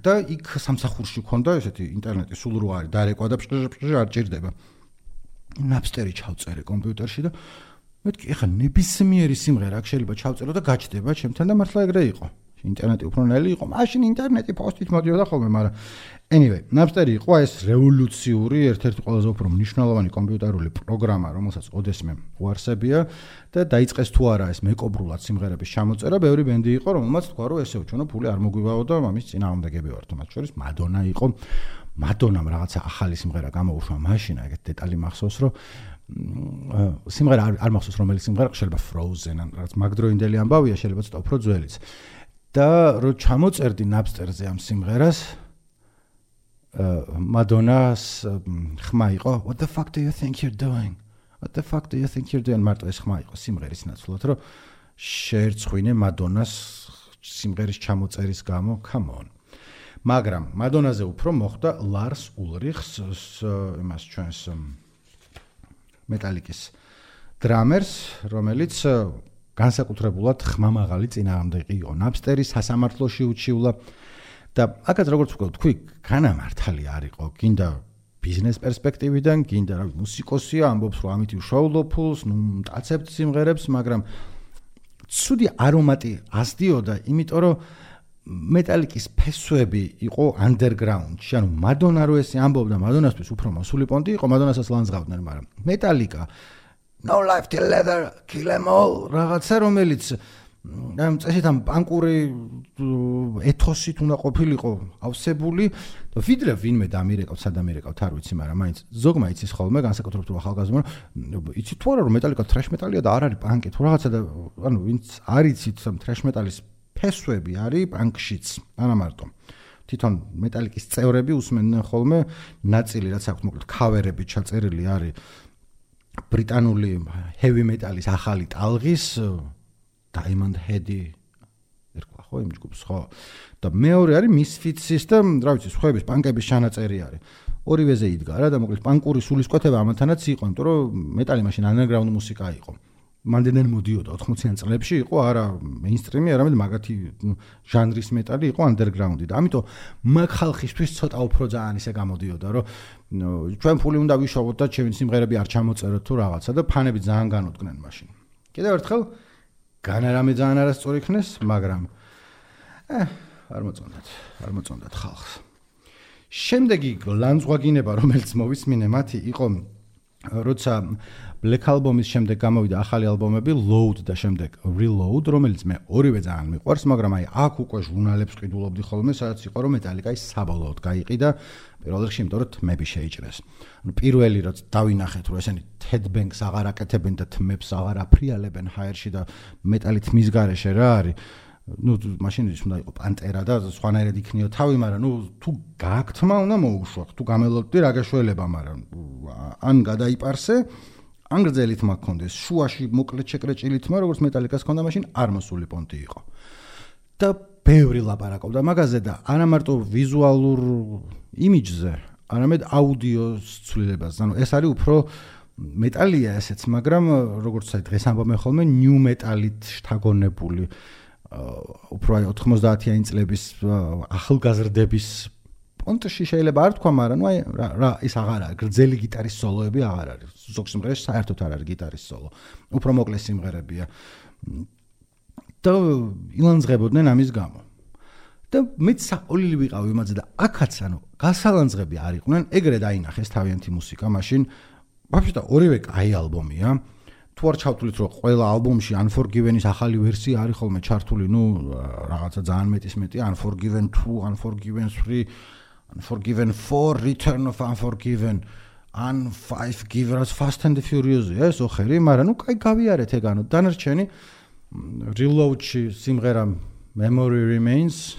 და იქ სამსახურში ქონდა ესეთი ინტერნეტი სულ რო არის, დარეკვა და ფშშშ არ ჭირდება. ნაპსტერი ჩავწერე კომპიუტერში და მეთქი, ეხა ნებისმიერი სიმღერა აქ შეიძლება ჩავწერო და გაჩდება ჩემთან და მართლა ეგრე იყო. ინტერნეტი უფრო ნელი იყო. მაშინ ინტერნეტი პოსტით მოდიოდა ხოლმე, მაგრამ anyway, Napster იყო ეს რევოლუციური, ერთ-ერთი ყველაზე უფრო მნიშვნელოვანი კომპიუტერული პროგრამა, რომელსაც ოდესმე უარსებია და დაიწყეს თუ არა ეს მეკობრულად სიმღერების ჩამოწერა, ბევრი ბენდი იყო, რომელმაც თქვა, რომ ესეო ჩვენო ფული არ მოგვიბაო და ამის წინააღმდეგები ვართ, მათ შორის Madonna იყო. Madonna-მ რაღაცა ახალი სიმღერა გამოუშვა მაშინ, ეგეთ დეტალი მახსოვს, რომ სიმღერა არ არ მახსოვს რომელი სიმღერა, შეიძლება Frozen ან რაღაც მაგდროინდელი ამბავია, შეიძლება ცოტა უფრო ძველიც. და რო ჩამოწერდი Napster-ზე ამ სიმღერას, მადონას ხმა იყო what the fuck do you think you're doing? What the fuck do you think you're doing? მარტო ეს ხმა იყო სიმღერის ნაცვლად რომ შეერცხვინე მადონას სიმღერის ჩამოწერის გამო. Come on. მაგრამ მადონაზე უფრო მოხდა ლარს ულრიხს იმას ჩვენს მეტალიკის დრამერს რომელიც განსაკუთრებულად ხმამაღალი წინააღმდეგი იყო. ნაპსტერის სასამართლოში უჩივლა და აქაც როგორც ვქო თქვი განამართალი არისო გინდა ბიზნეს პერსპექტივიდან გინდა რა მუსიკოსია ამბობს რომ ამით უშოულო ფულს ნუ მტაცებთ სიმღერებს მაგრამ ცუდი არომატი ასდიოდა იმიტომ რომ მეტალიკის ფესვები იყო underground-ში, ანუ მადონა რო ესე ამბობდა, მადონასთვის უფრო მოსული პონტი იყო, მადონასაც ლანძღავდნენ, მაგრამ მეტალიკა no life till leather kill em all. რაღაცა რომელიც ამ წესით ამ პანკური ეთოსით უნდა ყოფილიყო ავსებული. და ვიდრე ვინმე დამირეკავ სადამირეკავ არ ვიცი მაგრამ მაინც ზოგმა იცის ხოლმე განსაკუთრებით თუ ახალგაზრდა იცით თუ არა რომ მეტალიკა ტრეშ მეტალია და არ არის პანკი თუ რაღაცა და ანუ ვინც არ იცით რომ ტრეშ მეტალის ფესვები არის პანკშიც არა მარტო. თვითონ მეტალიკის წევრები უსმენდნენ ხოლმე ნაწილი რაც აქვს მოკლედ ქავერები ჩაწერილი არის ბრიტანული heavy metal-ის ახალი ტალღის Diamond Head-ი ერქვა ხო იმ ჯგუფს ხო? და მეორე არის Misfits-ის და რა ვიცი სხვების პანკების ჩანაწერი არის. ორივეზე იდგა რა და მოკლედ პანკური სულისკვეთება ამათანაც იყო იმიტომ რომ მეტალი მაშინ underground მუსიკა იყო მანდენენ მოდიოდა 80-იან წლებში იყო არა მეინსტრიმი არამედ მაგათი ჟანრის მეტალი იყო underground-ი და ამიტომ მაგ ხალხისთვის ცოტა უფრო ძალიან ისე გამოდიოდა რომ ჩვენ ფული უნდა ვიშოვოთ და ჩემი სიმღერები არ ჩამოწეროთ თუ რაღაცა და ფანები ძალიან განუდგნენ მაშინ კიდევ ერთხელ განარამე ძალიან არასწორი იქნეს, მაგრამ ე არ მოწონდათ, არ მოწონდათ ხალხს. შემდეგი ლანძღვაგინება, რომელიც მოვისმინე მათი, იყო როცა Black Album-ის შემდეგ გამოვიდა ახალი ალბომები Load და შემდეგ Reload, რომელიც მე ორივე ძალიან მიყვარს, მაგრამ აი აქ უკვე ჟურნალებს ყიდულობდი ხოლმე, სადაც იყო რომ Metallica-ის საბოლოოდ გაიყიდა პირველ რიგში, იმიტომ რომ თმები შეიჭრეს. ანუ პირველი რაც დავინახეთ, რომ ესენი Ted Banks აღარ აკეთებენ და თმებს აღარ აფრიალებენ ჰაერში და Metallica თმის გარეშე რა არის. ну машин ის უნდა იყო პანტერა და სხვანაირად იქნიო თავი, მაგრამ ну თუ გააქთმა უნდა მოუშვათ, თუ გამელოდდი რა გაშველება, მაგრამ ან გადაიპარსე, ან გრძელი თმა გქონდეს, შუაში მოკლე ჩეკრეჭილი თმა, როგორც მეტალიკას ქონდა მაშინ არ მოსული პონტი იყო. და ბევრი ლაპარაკობდა მაგაზე და არა მარტო ვიზუალურ იმიჯზე, არამედ აუდიოს ცვლილებაზე. ანუ ეს არის უფრო მეტალია ესეც, მაგრამ როგორც აი დღეს ამბობენ ხოლმე, ნიუ მეტალით შთაგონებული უფრო აი 90-იანი წლების ახალგაზრდების პონტში შეიძლება არ თქვა, მაგრამ ნუ აი რა ის აღარ არის, გრძელი გიტარის სოლოები აღარ არის. ზოგ სიმღერაში საერთოდ არ არის გიტარის სოლო. უფრო მოკლე სიმღერებია. და ილანძღებოდნენ ამის გამო. და მეც საყოლილი ვიყავი იმაზე და აქაც ანუ გასალანძღები არ იყვნენ, ეგრე დაინახეს თავიანთი მუსიკა, მაშინ და ორივე კაი ალბომია. თუ არ ჩავთulit რომ ყველა ალბომში Unforgiven-ის ახალი ვერსია არის ხოლმე ჩართული, ну, რაღაცა ძალიან მეტის მეტი Unforgiven 2, Unforgiven 3, Unforgiven 4, Return of Unforgiven, Un 5 Givers Fast and the Furious, ეს ოხერი, მაგრამ ну, кай გავიარეთ ეგ ანუ დანარჩენი Reload-ში სიმღერა Memory Remains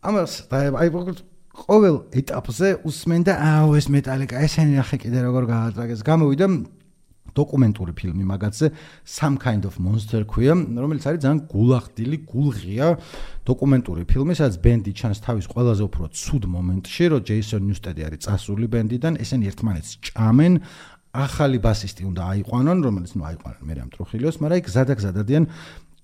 ამას აი ყოველ ეტაპზე უსმენდა აუ ეს მეტალიკა ესენი ახე კიდე როგორ გაატრაგეს. გამოვიდა დოკუმენტური ფილმი მაგათზე Some Kind of Monster ქვია, რომელიც არის ძალიან გულახდილი, გულღია დოკუმენტური ფილმი, სადაც ბენდი ჩანს თავის ყველაზე უფრო ცუდ მომენტში, რომ ჯეისონ ნიუსტედი არის წასული ბენდიდან, ესენი ერთმანეთს ჭამენ. ახალი ბასისტი უნდა აიყვანონ, რომელიც ნუ აიყვანონ მე რამ ტრუხილიოს, მაგრამ იქ ზადაგზადადიან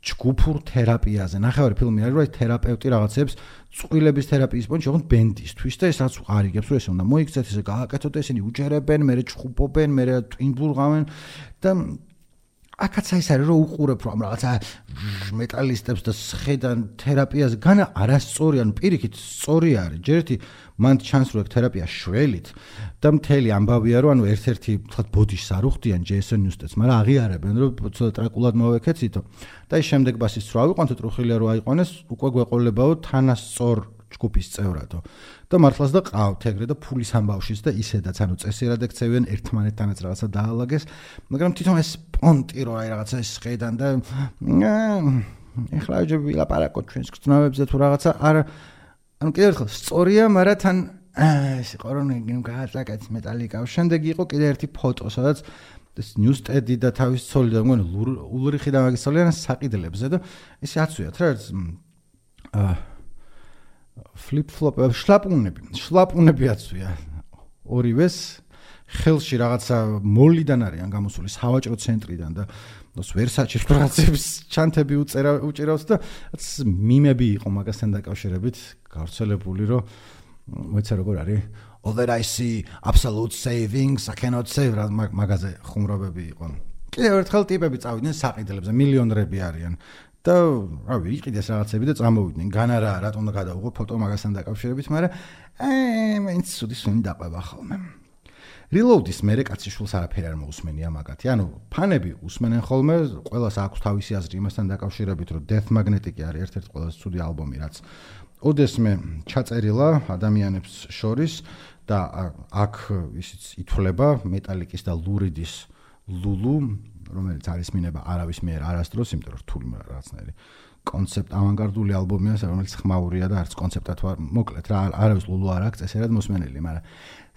ჯგუფურ თერაპიაზე. ნახევარი ფილმი არის, რომ თერაპევტი რაღაცებს წვილების თერაპიის პონჩი ოღონდ ბენდისთვის და ეს რაც არიგებს, რომ ეს უნდა მოიქცეთ, ესე გააკეთოთ, ესენი უჯერებენ, მე ჯგუფობენ, მე ტვინბურღავენ და აკაც ის არის რომ უყურებ რომ რაღაცა მეტალისტებს და შედან თერაპიას განა არასწორი ან პირიქით სწორი არის. ჯერ ერთი მან ჩანს რომ თერაპია შველით და მთელი ამბავია რომ ანუ ერთ-ერთი თქვა ბოდიშს არ უხდიან ჯეისონ ნიუსტეს მაგრამ აღიარებენ რომ ცოტა ტრაკულად მოვეკეცითო. და ის შემდეგ ბასის რა ავიყვანთო ტრუხილია რომ აიყვანეს უკვე გვეყოლებაო თანასწორ ჯგუფის წევრადო. და მართლაც და ყავთ ეგრე და ფულის ამბავშიც და ისედაც ანუ წესიერად ექცევიან ერთმანეთთანაც რაღაცა დაალაგეს. მაგრამ თვითონ ეს პონტი რო აი რაღაცა ეს ხედან და ეხლა ჯერ ვილაპარაკო ჩვენს გწნავებზე თუ რაღაცა არა ანუ კიდევ ერთხელ სწორია მაგრამ თან ეს ყორონი გააწაკეთ მეტალიკა შემდეგ იყო კიდევ ერთი ფოტო სადაც ეს ნიუსტედი და თავის ცოლი და მგონი ულრიხი და მაგის ცოლი არის საყიდლებზე და ისე აცვიათ რა აა ფლიპ-ფლოპ შლაპუნები შლაპუნები აცვია ორივეს ხელში რაღაცა მოლიდან არიან გამოსული სავაჭრო ცენტრიდან და ნოს ვერსაჩის პრაცებს ჩანთები უწერა უჭირავს და მიმები იყო მაგასთან დაკავშირებით გავრცელებული რომ მოიცა როგორ არის? Over i see absolute savings i cannot save მაგაზე ხუმრობები იყო. კიდევ ერთხელ ტიპები წავიდნენ საყიდლებზე მილიონრები არიან და რავი იყიდეს რაღაცები და წამოვიდნენ. განარა რატომ გადავიღო ფოტო მაგასთან დაკავშირებით მაგრამ აი მეც სუდი სუნი დაყვება ხოლმე. Reload-ის მერე კაცი შულს არაფერი არ მოусმენია მაგათი. ანუ ფანები უსმენენ ხოლმე ყოველას აქვს თავისი აზრი იმასთან დაკავშირებით რომ death magnetic არის ერთ-ერთი ყველაზე ცუდი ალბომი რაც ოდესმე ჩაწერილა ადამიანებს შორის და აქ ისიც ითვლება მეტალიკის და ლურიდის ლულუ რომელიც არის მინება არავის მიერ არასდროს, იმიტომ რომ რთული რაღაცნაირი კონცეპტ ავანგარდული ალბომია, რომელიც ხმაურია და არც კონცეპტად ვარ, მოკლედ რა არავის ლულუ არ აქვს წესერად მოსმენელი, მაგრამ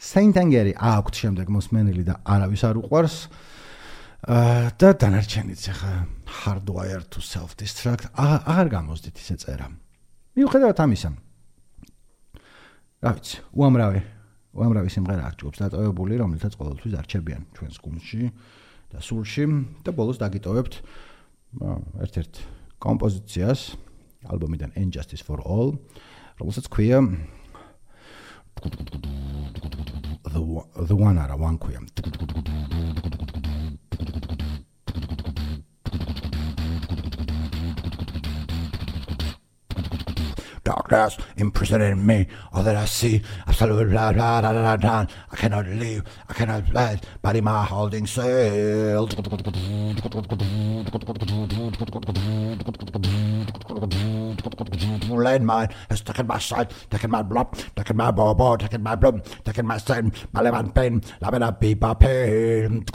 Saint-Anger-ი აქვს შემდეგ მოსმენელი და არავის არ უყვარს. აა და დანარჩენიც ახლა hardwire to self destruct აღარ გამოსდით ისე წერა. მიუხედავად ამისა. რა ვიცი, უამრავი უამრავი სიმღერა აქვს ჯგუფს დატოვებული, რომელთაც ყოველთვის არჩებიან ჩვენს გუნდში. და სულში და ბოლოს დაგიტოვებთ ერთ-ერთ კომპოზიციას ალბომიდან Injustice for All რომელსაც ქვია the the one ara one ქვია darkness imprisoning me. All that I see, absolutely blah, blah, blah, blah, blah. I cannot leave, I cannot fly, but in my holding sail. Landmine has taken my sight, taken my blood, taken my bobo, taken my blood, taken my sin, my lemon pain, lamina pipa pain.